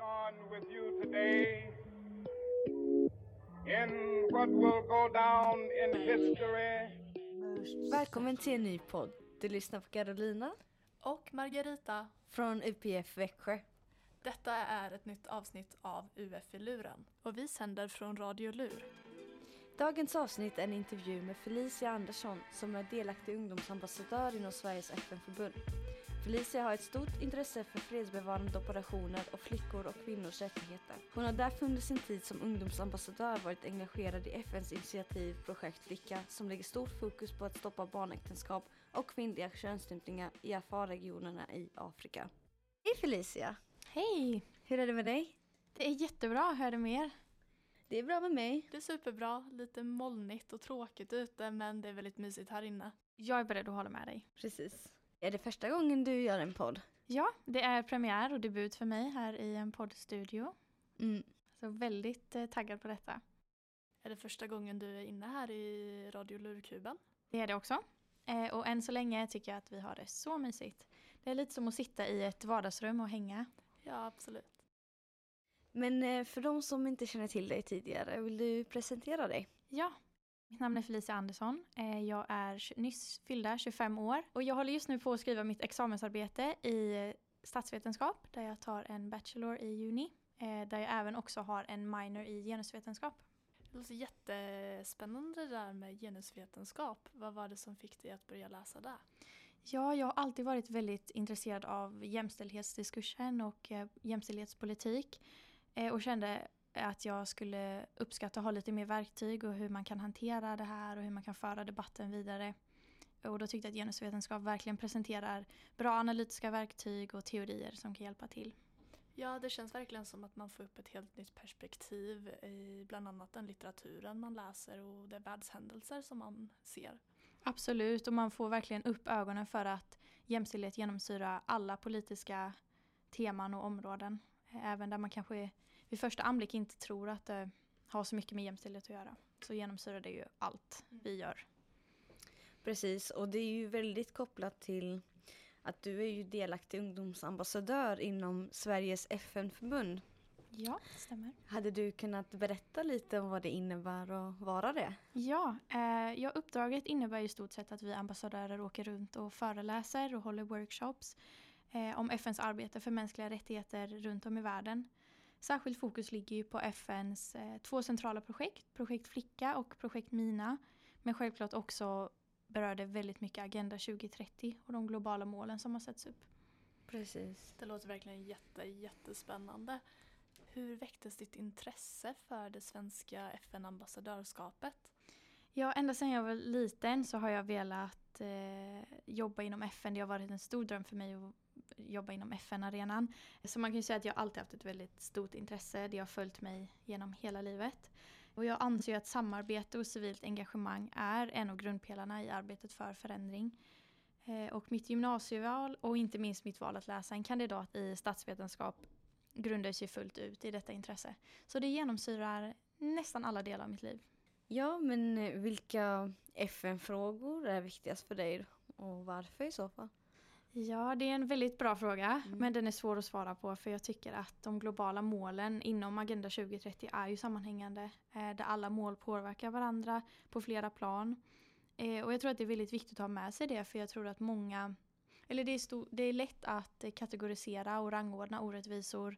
join with you today in what will go down in history Välkommen till en ny podd. Du lyssnar på Carolina Och Margarita, från UPF Växjö. detta är ett nytt avsnitt av UF i luren. Och vi sänder från Radio Lur. Dagens avsnitt är en intervju med Felicia Andersson som är delaktig ungdomsambassadör inom Sveriges FN-förbund. Felicia har ett stort intresse för fredsbevarande operationer och flickor och kvinnors rättigheter. Hon har därför under sin tid som ungdomsambassadör varit engagerad i FNs initiativ Projekt Flicka som lägger stort fokus på att stoppa barnäktenskap och kvinnliga könsstympningar i Afar-regionerna i Afrika. Hej Felicia! Hej! Hur är det med dig? Det är jättebra, hör det mer? Det är bra med mig. Det är superbra, lite molnigt och tråkigt ute men det är väldigt mysigt här inne. Jag är beredd att hålla med dig. Precis. Är det första gången du gör en podd? Ja, det är premiär och debut för mig här i en poddstudio. Mm. Så väldigt eh, taggad på detta. Är det första gången du är inne här i Radio Lurkuben? Det är det också. Eh, och än så länge tycker jag att vi har det så mysigt. Det är lite som att sitta i ett vardagsrum och hänga. Ja, absolut. Men eh, för de som inte känner till dig tidigare, vill du presentera dig? Ja, mitt namn är Felicia Andersson. Eh, Jag är nyss fyllda 25 år och jag håller just nu på att skriva mitt examensarbete i statsvetenskap där jag tar en bachelor i juni. eh, Där jag även också har en minor i genusvetenskap. Det låter jättespännande det där med genusvetenskap. Vad var det som fick dig att börja läsa det? Ja, jag har alltid varit väldigt intresserad av jämställdhetsdiskursen och eh, jämställdhetspolitik och kände att jag skulle uppskatta att ha lite mer verktyg och hur man kan hantera det här och hur man kan föra debatten vidare. Och då tyckte jag att genusvetenskap verkligen presenterar bra analytiska verktyg och teorier som kan hjälpa till. Ja, det känns verkligen som att man får upp ett helt nytt perspektiv i bland annat den litteraturen man läser och de världshändelser som man ser. Absolut, och man får verkligen upp ögonen för att jämställdhet genomsyrar alla politiska teman och områden. Även där man kanske vid första anblick inte tror att det har så mycket med jämställdhet att göra. Så genomsyrar det ju allt vi gör. Precis, och det är ju väldigt kopplat till att du är ju delaktig ungdomsambassadör inom Sveriges FN-förbund. Ja, det stämmer. Hade du kunnat berätta lite om vad det innebär att vara det? Ja, eh, ja, uppdraget innebär i stort sett att vi ambassadörer åker runt och föreläser och håller workshops eh, om FNs arbete för mänskliga rättigheter runt om i världen. Särskilt fokus ligger ju på FNs eh, två centrala projekt, Projekt Flicka och Projekt Mina. Men självklart också berör det väldigt mycket Agenda 2030 och de globala målen som har satts upp. Precis. Det låter verkligen jätte, jättespännande. Hur väcktes ditt intresse för det svenska FN-ambassadörskapet? Ja, ända sedan jag var liten så har jag velat eh, jobba inom FN. Det har varit en stor dröm för mig att jobba inom FN-arenan. Så man kan ju säga att jag alltid haft ett väldigt stort intresse. Det har följt mig genom hela livet. Och jag anser ju att samarbete och civilt engagemang är en av grundpelarna i arbetet för förändring. Eh, och mitt gymnasieval och inte minst mitt val att läsa en kandidat i statsvetenskap grundar sig fullt ut i detta intresse. Så det genomsyrar nästan alla delar av mitt liv. Ja, men eh, vilka FN-frågor är viktigast för dig och varför i så fall? Ja, det är en väldigt bra fråga, Mm. men den är svår att svara på för jag tycker att de globala målen inom Agenda 2030 är ju sammanhängande, eh, där alla mål påverkar varandra på flera plan. Eh, och jag tror att det är väldigt viktigt att ha med sig det, för jag tror att många, eller det är, stor, det är lätt att eh, kategorisera och rangordna orättvisor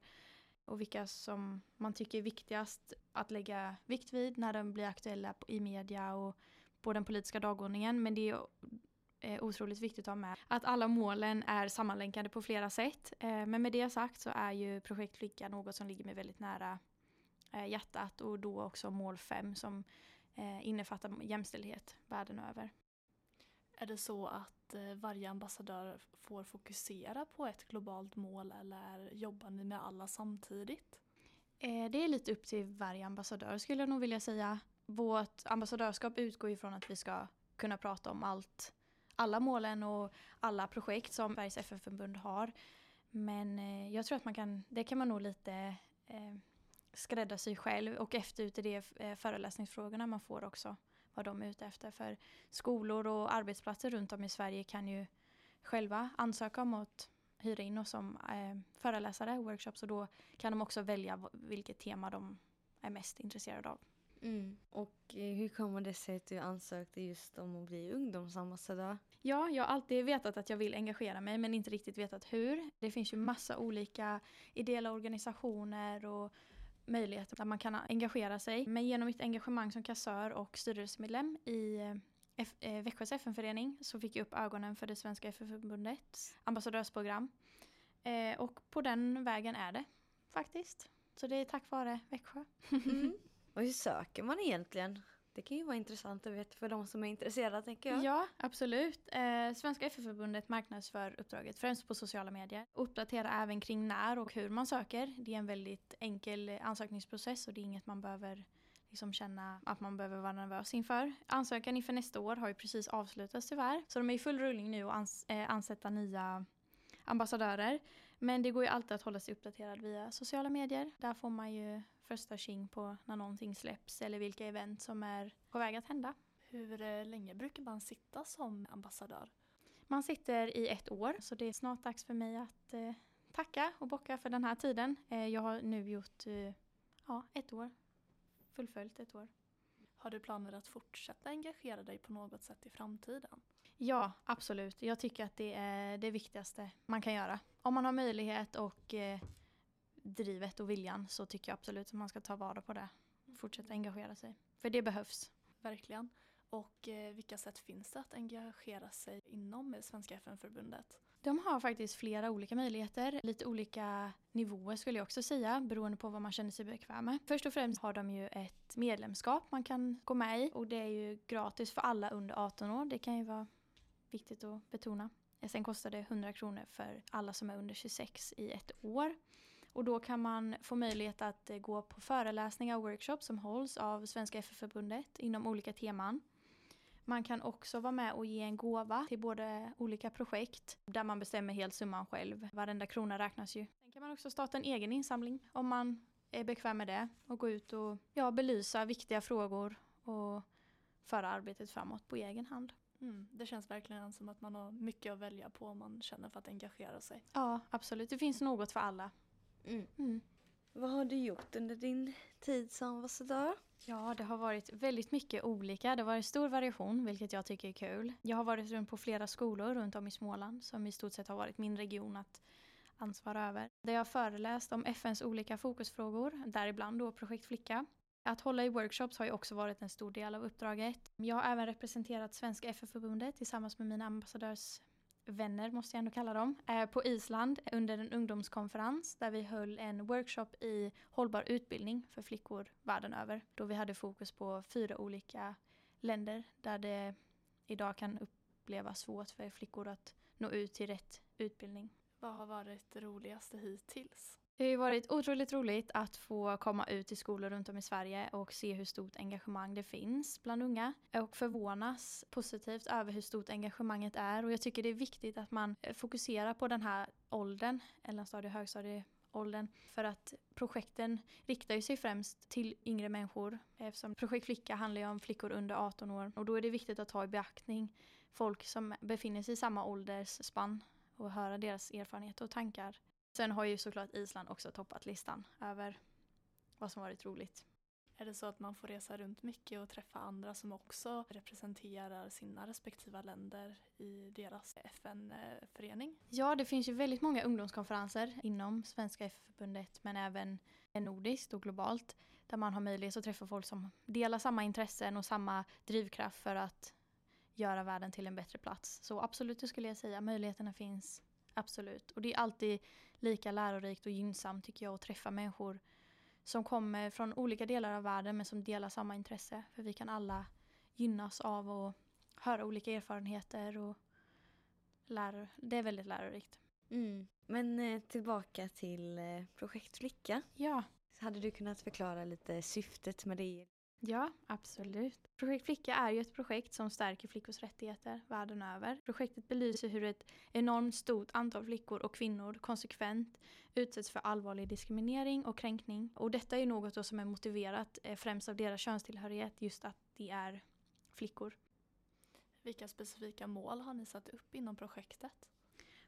och vilka som man tycker är viktigast att lägga vikt vid när de blir aktuella i media och på den politiska dagordningen. Men det är eh, otroligt viktigt att ha med att alla målen är sammanlänkade på flera sätt. Eh, men med det sagt så är ju projekt Flicka något som ligger mig väldigt nära eh, hjärtat och då också mål 5 som eh, innefattar jämställdhet världen över. Är det så att varje ambassadör får fokusera på ett globalt mål eller jobbar ni med alla samtidigt? Det är lite upp till varje ambassadör skulle jag nog vilja säga. Vårt ambassadörskap utgår ifrån att vi ska kunna prata om allt, alla målen och alla projekt som Sveriges FN-förbund har. Men eh, jag tror att man kan, det kan man nog lite eh, skräddarsy själv och efter ut i det eh, föreläsningsfrågorna man får också vad de är ute efter. För skolor och arbetsplatser runt om i Sverige kan ju själva ansöka om att hyra in oss som eh, föreläsare, workshops och då kan de också välja vilket tema de är mest intresserade av. Mm. Och eh, hur kommer det sig att du ansökte just om att bli ungdomsambassadör? Ja, jag har alltid vetat att jag vill engagera mig men inte riktigt vetat hur. Det finns ju massa olika ideella organisationer och möjligheter där man kan engagera sig. Men genom mitt engagemang som kassör och styrelsemedlem i eh, F- eh, Växjös FN-förening så fick jag upp ögonen för det svenska FN-förbundets ambassadörsprogram. Och på den vägen är det faktiskt. Så det är tack vare Växjö. Mm. Och hur söker man egentligen? Det kan ju vara intressant att veta för de som är intresserade tänker jag. Ja, absolut. Eh, Svenska FF Förbundet marknadsför uppdraget främst på sociala medier. Uppdaterar även kring när och hur man söker. Det är en väldigt enkel ansökningsprocess och det är inget man behöver liksom känna att man behöver vara nervös inför. Ansökan inför nästa år har ju precis avslutats tyvärr. Så de är i full rullning nu och ans- eh, ansätta nya ambassadörer. Men det går ju alltid att hålla sig uppdaterad via sociala medier. Där får man ju första tjing på när någonting släpps eller vilka event som är på väg att hända. Hur eh, länge brukar man sitta som ambassadör? Man sitter i ett år så det är snart dags för mig att eh, tacka och bocka för den här tiden. Eh, jag har nu gjort eh, ja, ett år. Fullföljt ett år. Har du planer att fortsätta engagera dig på något sätt i framtiden? Ja, absolut. Jag tycker att det är det viktigaste man kan göra. Om man har möjlighet och eh, drivet och viljan så tycker jag absolut att man ska ta vara på det. Fortsätta engagera sig. För det behövs. Verkligen. Och eh, vilka sätt finns det att engagera sig inom Svenska FN-förbundet? De har faktiskt flera olika möjligheter, lite olika nivåer skulle jag också säga, beroende på vad man känner sig bekväm med. Först och främst har de ju ett medlemskap man kan gå med i och det är ju gratis för alla under 18 år, det kan ju vara viktigt att betona. Sen kostar det 100 kronor för alla som är under 26 i ett år. Och då kan man få möjlighet att eh, gå på föreläsningar och workshops som hålls av Svenska FN-förbundet inom olika teman. Man kan också vara med och ge en gåva till både olika projekt där man bestämmer helt summan själv. Varenda krona räknas ju. Sen kan man också starta en egen insamling om man är bekväm med det och gå ut och ja, belysa viktiga frågor och föra arbetet framåt på egen hand. Mm, det känns verkligen som att man har mycket att välja på om man känner för att engagera sig. Ja, absolut. Det finns något för alla. Mm. Mm. Vad har du gjort under din tid som ambassadör? Ja, det har varit väldigt mycket olika. Det har varit stor variation, vilket jag tycker är kul. Jag har varit runt på flera skolor runt om i Småland som i stort sett har varit min region att ansvara över. Där jag har föreläst om FNs olika fokusfrågor, däribland då projekt Flicka. Att hålla i workshops har ju också varit en stor del av uppdraget. Jag har även representerat Svenska FN-förbundet tillsammans med mina vänner måste jag ändå kalla dem, eh, på Island under en ungdomskonferens där vi höll en workshop i hållbar utbildning för flickor världen över. Då vi hade fokus på fyra olika länder där det idag kan upplevas svårt för flickor att nå ut till rätt utbildning. Vad har varit det roligaste hittills? Det har ju varit otroligt roligt att få komma ut till skolor runt om i Sverige och se hur stort engagemang det finns bland unga och förvånas positivt över hur stort engagemanget är och jag tycker det är viktigt att man eh, fokuserar på den här åldern, mellanstadie och högstadieåldern för att projekten riktar ju sig främst till yngre människor eftersom projekt Flicka handlar ju om flickor under 18 år och då är det viktigt att ta i beaktning folk som befinner sig i samma åldersspann och höra deras erfarenheter och tankar. Sen har ju såklart Island också toppat listan över vad som varit roligt. Är det så att man får resa runt mycket och träffa andra som också representerar sina respektiva länder i deras FN-förening? Ja, det finns ju väldigt många ungdomskonferenser inom Svenska FN-förbundet men även nordiskt och globalt där man har möjlighet att träffa folk som delar samma intressen och samma drivkraft för att göra världen till en bättre plats. Så absolut, det skulle jag säga. Möjligheterna finns absolut. Och det är alltid lika lärorikt och gynnsamt tycker jag att träffa människor som kommer från olika delar av världen men som delar samma intresse. För vi kan alla gynnas av att höra olika erfarenheter och lära. Det är väldigt lärorikt. Mm. Men eh, tillbaka till eh, projekt Flicka. Ja, Så hade du kunnat förklara lite syftet med det? Ja, absolut. Projekt Flicka är ju ett projekt som stärker flickors rättigheter världen över. Projektet belyser hur ett enormt stort antal flickor och kvinnor konsekvent utsätts för allvarlig diskriminering och kränkning. Och detta är ju något då som är motiverat eh, främst av deras könstillhörighet, just att de är flickor. Vilka specifika mål har ni satt upp inom projektet?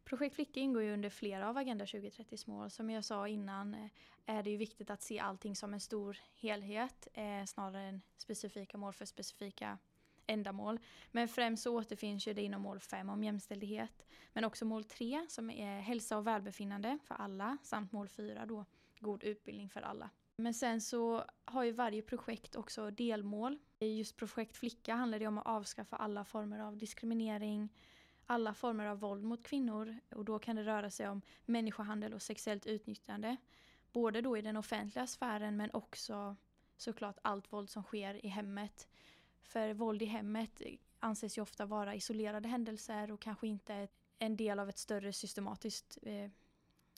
Projekt Flicka ingår ju under flera av Agenda 2030s mål. Som jag sa innan eh, är det ju viktigt att se allting som en stor helhet eh, snarare än specifika mål för specifika ändamål. Men främst så återfinns ju det inom mål 5 om jämställdhet. Men också mål 3 som är hälsa och välbefinnande för alla samt mål 4 då god utbildning för alla. Men sen så har ju varje projekt också delmål. I just projekt Flicka handlar det om att avskaffa alla former av diskriminering, alla former av våld mot kvinnor och då kan det röra sig om människohandel och sexuellt utnyttjande. Både då i den offentliga sfären men också såklart allt våld som sker i hemmet. För våld i hemmet anses ju ofta vara isolerade händelser och kanske inte en del av ett större systematiskt eh,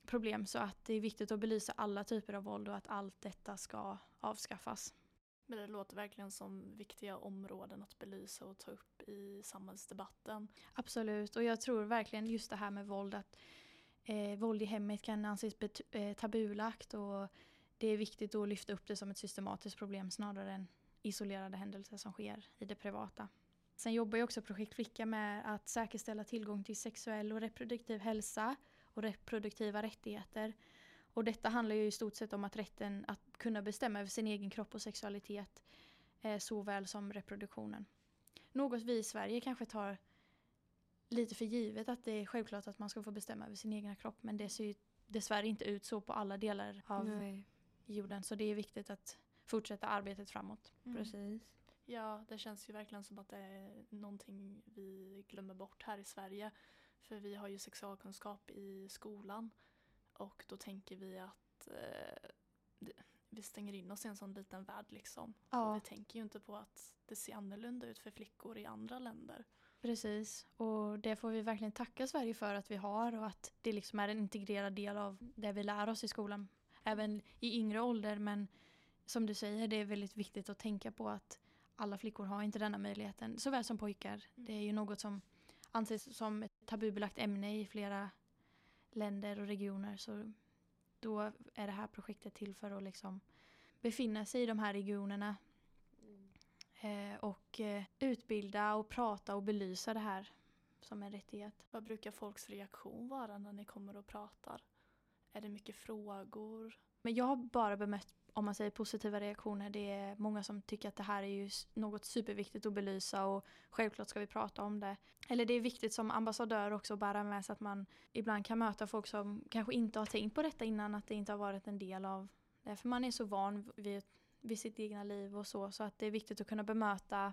problem. Så att det är viktigt att belysa alla typer av våld och att allt detta ska avskaffas. Men det låter verkligen som viktiga områden att belysa och ta upp i samhällsdebatten. Absolut, och jag tror verkligen just det här med våld, att eh, våld i hemmet kan anses eh, tabulagt och det är viktigt att lyfta upp det som ett systematiskt problem snarare än isolerade händelser som sker i det privata. Sen jobbar ju också Projekt Flicka med att säkerställa tillgång till sexuell och reproduktiv hälsa och reproduktiva rättigheter. Och detta handlar ju i stort sett om att rätten att kunna bestämma över sin egen kropp och sexualitet eh, såväl som reproduktionen. Något vi i Sverige kanske tar lite för givet att det är självklart att man ska få bestämma över sin egen kropp men det ser ju dessvärre inte ut så på alla delar av Nej. jorden så det är viktigt att fortsätta arbetet framåt. Mm. Precis. Ja, det känns ju verkligen som att det är någonting vi glömmer bort här i Sverige. För vi har ju sexualkunskap i skolan och då tänker vi att eh, vi stänger in oss i en sån liten värld liksom. Ja. Och vi tänker ju inte på att det ser annorlunda ut för flickor i andra länder. Precis, och det får vi verkligen tacka Sverige för att vi har och att det liksom är en integrerad del av det vi lär oss i skolan. Även i yngre ålder men som du säger det är väldigt viktigt att tänka på att alla flickor har inte denna möjligheten, såväl som pojkar. Mm. Det är ju något som anses som ett tabubelagt ämne i flera länder och regioner. Så då är det här projektet till för att liksom befinna sig i de här regionerna. Mm. Eh, och eh, utbilda och prata och belysa det här som en rättighet. Vad brukar folks reaktion vara när ni kommer och pratar? Är det mycket frågor? Men jag har bara bemött om man säger positiva reaktioner, det är många som tycker att det här är ju något superviktigt att belysa och självklart ska vi prata om det. Eller det är viktigt som ambassadör också att bära med sig att man ibland kan möta folk som kanske inte har tänkt på detta innan, att det inte har varit en del av det. För man är så van vid, vid sitt egna liv och så, så att det är viktigt att kunna bemöta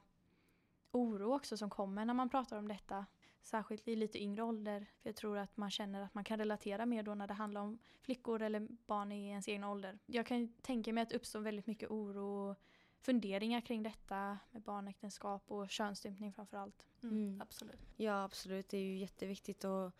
oro också som kommer när man pratar om detta. Särskilt i lite yngre ålder. För jag tror att man känner att man kan relatera mer då när det handlar om flickor eller barn i ens egen ålder. Jag kan tänka mig att det uppstår väldigt mycket oro och funderingar kring detta med barnäktenskap och könsstympning framförallt. Mm, mm. Absolut. Ja absolut, det är ju jätteviktigt och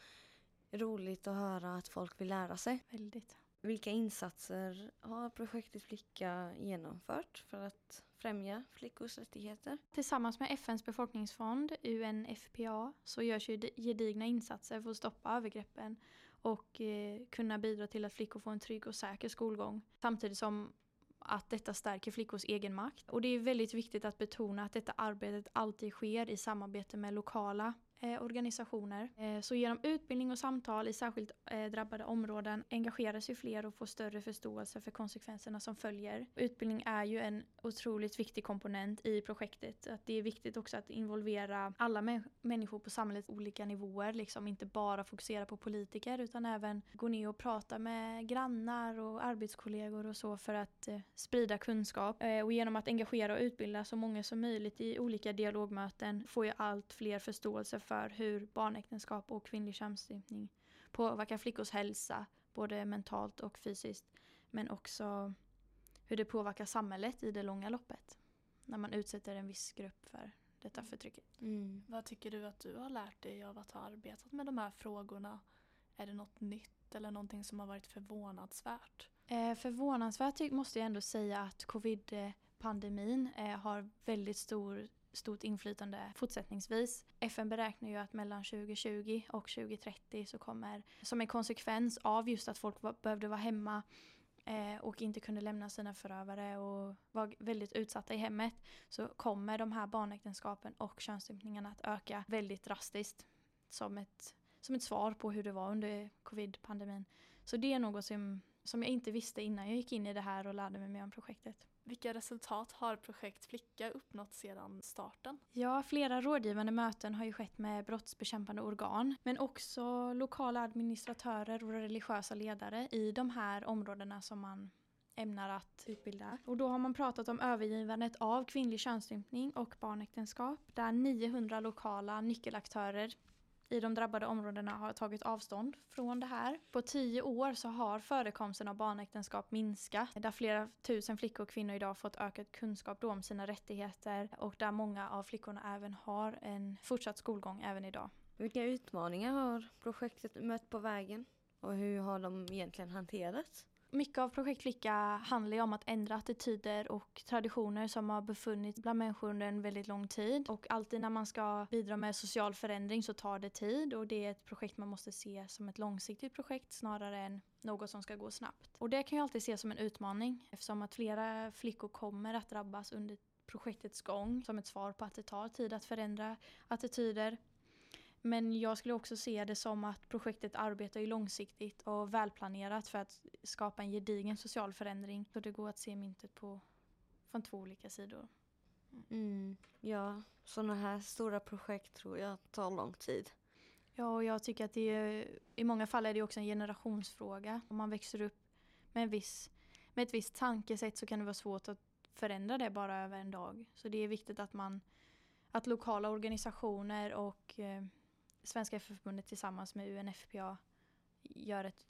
roligt att höra att folk vill lära sig. Väldigt. Vilka insatser har projektet Flicka genomfört för att främja flickors rättigheter? Tillsammans med FNs befolkningsfond, UNFPA, så görs ju gedigna insatser för att stoppa övergreppen och eh, kunna bidra till att flickor får en trygg och säker skolgång. Samtidigt som att detta stärker flickors egenmakt. Och det är väldigt viktigt att betona att detta arbetet alltid sker i samarbete med lokala Eh, organisationer. Eh, så genom utbildning och samtal i särskilt eh, drabbade områden engageras ju fler och får större förståelse för konsekvenserna som följer. Utbildning är ju en otroligt viktig komponent i projektet. Att det är viktigt också att involvera alla mä människor på samhällets olika nivåer, liksom inte bara fokusera på politiker utan även gå ner och prata med grannar och arbetskollegor och så för att sprida kunskap. Och genom att engagera och utbilda så många som möjligt i olika dialogmöten får ju allt fler förståelse för för hur barnäktenskap och kvinnlig könsstympning påverkar flickors hälsa, både mentalt och fysiskt. Men också hur det påverkar samhället i det långa loppet. När man utsätter en viss grupp för detta mm. förtrycket. Mm. Vad tycker du att du har lärt dig av att ha arbetat med de här frågorna? Är det något nytt eller någonting som har varit förvånansvärt? Eh, förvånansvärt måste jag ändå säga att covid-pandemin eh, har väldigt stor stort inflytande fortsättningsvis. FN beräknar ju att mellan 2020 och 2030 så kommer, som en konsekvens av just att folk var, behövde vara hemma eh, och inte kunde lämna sina förövare och var väldigt utsatta i hemmet så kommer de här barnäktenskapen och könsstympningarna att öka väldigt drastiskt som ett som ett svar på hur det var under covid-pandemin. Så det är något som, som jag inte visste innan jag gick in i det här och lärde mig mer om projektet. Vilka resultat har projekt Flicka uppnått sedan starten? Ja, flera rådgivande möten har ju skett med brottsbekämpande organ, men också lokala administratörer och religiösa ledare i de här områdena som man ämnar att utbilda. Och då har man pratat om övergivandet av kvinnlig könsstympning och barnäktenskap där 900 lokala nyckelaktörer i de drabbade områdena har tagit avstånd från det här. På tio år så har förekomsten av barnäktenskap minskat där flera tusen flickor och kvinnor idag fått ökad kunskap då om sina rättigheter och där många av flickorna även har en fortsatt skolgång även idag. Vilka utmaningar har projektet mött på vägen och hur har de egentligen hanterats? Mycket av Projekt Flicka handlar ju om att ändra attityder och traditioner som har befunnits bland människor under en väldigt lång tid. Och alltid när man ska bidra med social förändring så tar det tid och det är ett projekt man måste se som ett långsiktigt projekt snarare än något som ska gå snabbt. Och det kan ju alltid ses som en utmaning eftersom att flera flickor kommer att drabbas under projektets gång som ett svar på att det tar tid att förändra attityder men jag skulle också se det som att projektet arbetar ju långsiktigt och välplanerat för att skapa en gedigen social förändring. Så det går att se myntet på från två olika sidor. Mm, ja, sådana här stora projekt tror jag tar lång tid. Ja, och jag tycker att det är, i många fall är det också en generationsfråga. Om man växer upp med, en viss, med ett visst tankesätt så kan det vara svårt att förändra det bara över en dag. Så det är viktigt att man att lokala organisationer och eh, Svenska FF förbundet tillsammans med UNFPA gör ett,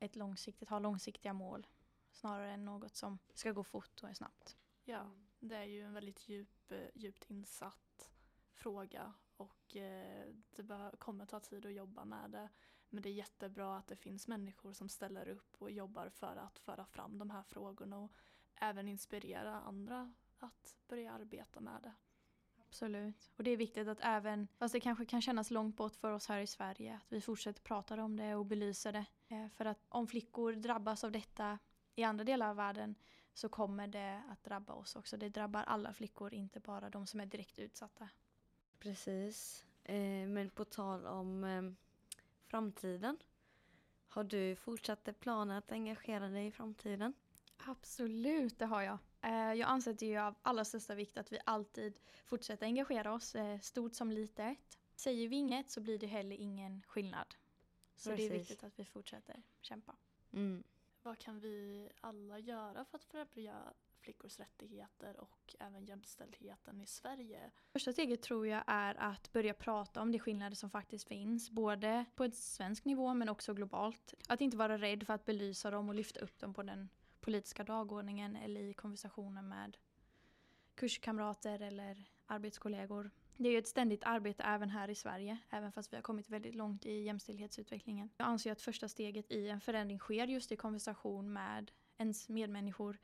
ett långsiktigt, har långsiktiga mål snarare än något som ska gå fort och är snabbt. Ja, det är ju en väldigt djup, eh, djupt insatt fråga och eh, det kommer ta tid att jobba med det. Men det är jättebra att det finns människor som ställer upp och jobbar för att föra fram de här frågorna och även inspirera andra att börja arbeta med det. Absolut. Och det är viktigt att även, fast det kanske kan kännas långt bort för oss här i Sverige, att vi fortsätter prata om det och belysa det. Eh, för att om flickor drabbas av detta i andra delar av världen så kommer det att drabba oss också. Det drabbar alla flickor, inte bara de som är direkt utsatta. Precis. Eh, men på tal om eh, framtiden. Har du fortsatta planer att engagera dig i framtiden? Absolut, det har jag. Eh, jag anser att det är av allra största vikt att vi alltid fortsätter engagera oss, eh, stort som litet. Säger vi inget så blir det heller ingen skillnad. Så Precis. det är viktigt att vi fortsätter kämpa. Mm. Vad kan vi alla göra för att främja flickors rättigheter och även jämställdheten i Sverige? Första steget tror jag är att börja prata om de skillnader som faktiskt finns, både på en svensk nivå men också globalt. Att inte vara rädd för att belysa dem och lyfta upp dem på den politiska dagordningen eller i konversationer med kurskamrater eller arbetskollegor. Det är ju ett ständigt arbete även här i Sverige, även fast vi har kommit väldigt långt i jämställdhetsutvecklingen. Jag anser att första steget i en förändring sker just i konversation med ens medmänniskor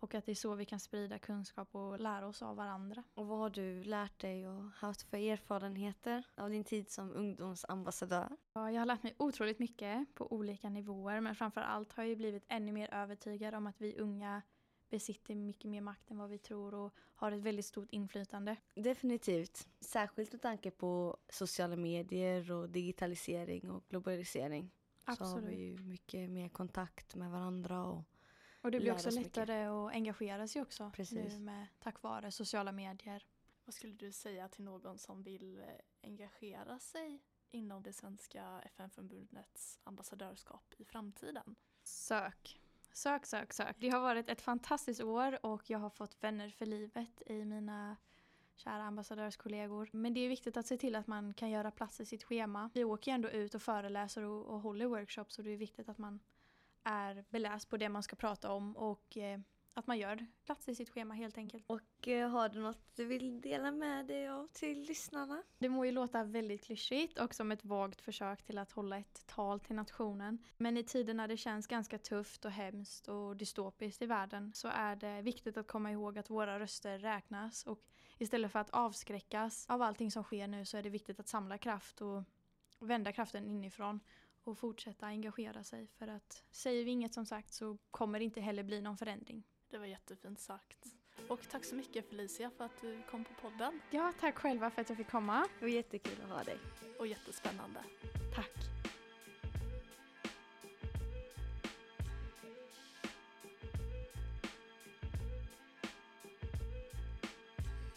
och att det är så vi kan sprida kunskap och lära oss av varandra. Och vad har du lärt dig och haft för erfarenheter av din tid som ungdomsambassadör? Ja, jag har lärt mig otroligt mycket på olika nivåer men framför allt har jag blivit ännu mer övertygad om att vi unga besitter mycket mer makt än vad vi tror och har ett väldigt stort inflytande. Definitivt. Särskilt med tanke på sociala medier och digitalisering och globalisering. Absolut. Så har vi ju mycket mer kontakt med varandra och och det blir också lättare mycket. att engagera sig också Precis. nu med, tack vare sociala medier. Vad skulle du säga till någon som vill eh, engagera sig inom det svenska FN-förbundets ambassadörskap i framtiden? Sök. Sök, sök, sök. Det har varit ett fantastiskt år och jag har fått vänner för livet i mina kära ambassadörskollegor. Men det är viktigt att se till att man kan göra plats i sitt schema. Vi åker ju ändå ut och föreläser och, och håller workshops och det är viktigt att man är beläst på det man ska prata om och eh, att man gör plats i sitt schema helt enkelt. Och eh, har du något du vill dela med dig av till lyssnarna? Det må ju låta väldigt klyschigt och som ett vagt försök till att hålla ett tal till nationen. Men i tider när det känns ganska tufft och hemskt och dystopiskt i världen så är det viktigt att komma ihåg att våra röster räknas och istället för att avskräckas av allting som sker nu så är det viktigt att samla kraft och vända kraften inifrån och fortsätta engagera sig för att säger vi inget som sagt så kommer det inte heller bli någon förändring. Det var jättefint sagt. Och tack så mycket Felicia för att du kom på podden. Ja, tack själva för att jag fick komma. Det var jättekul att ha dig. Och jättespännande. Tack!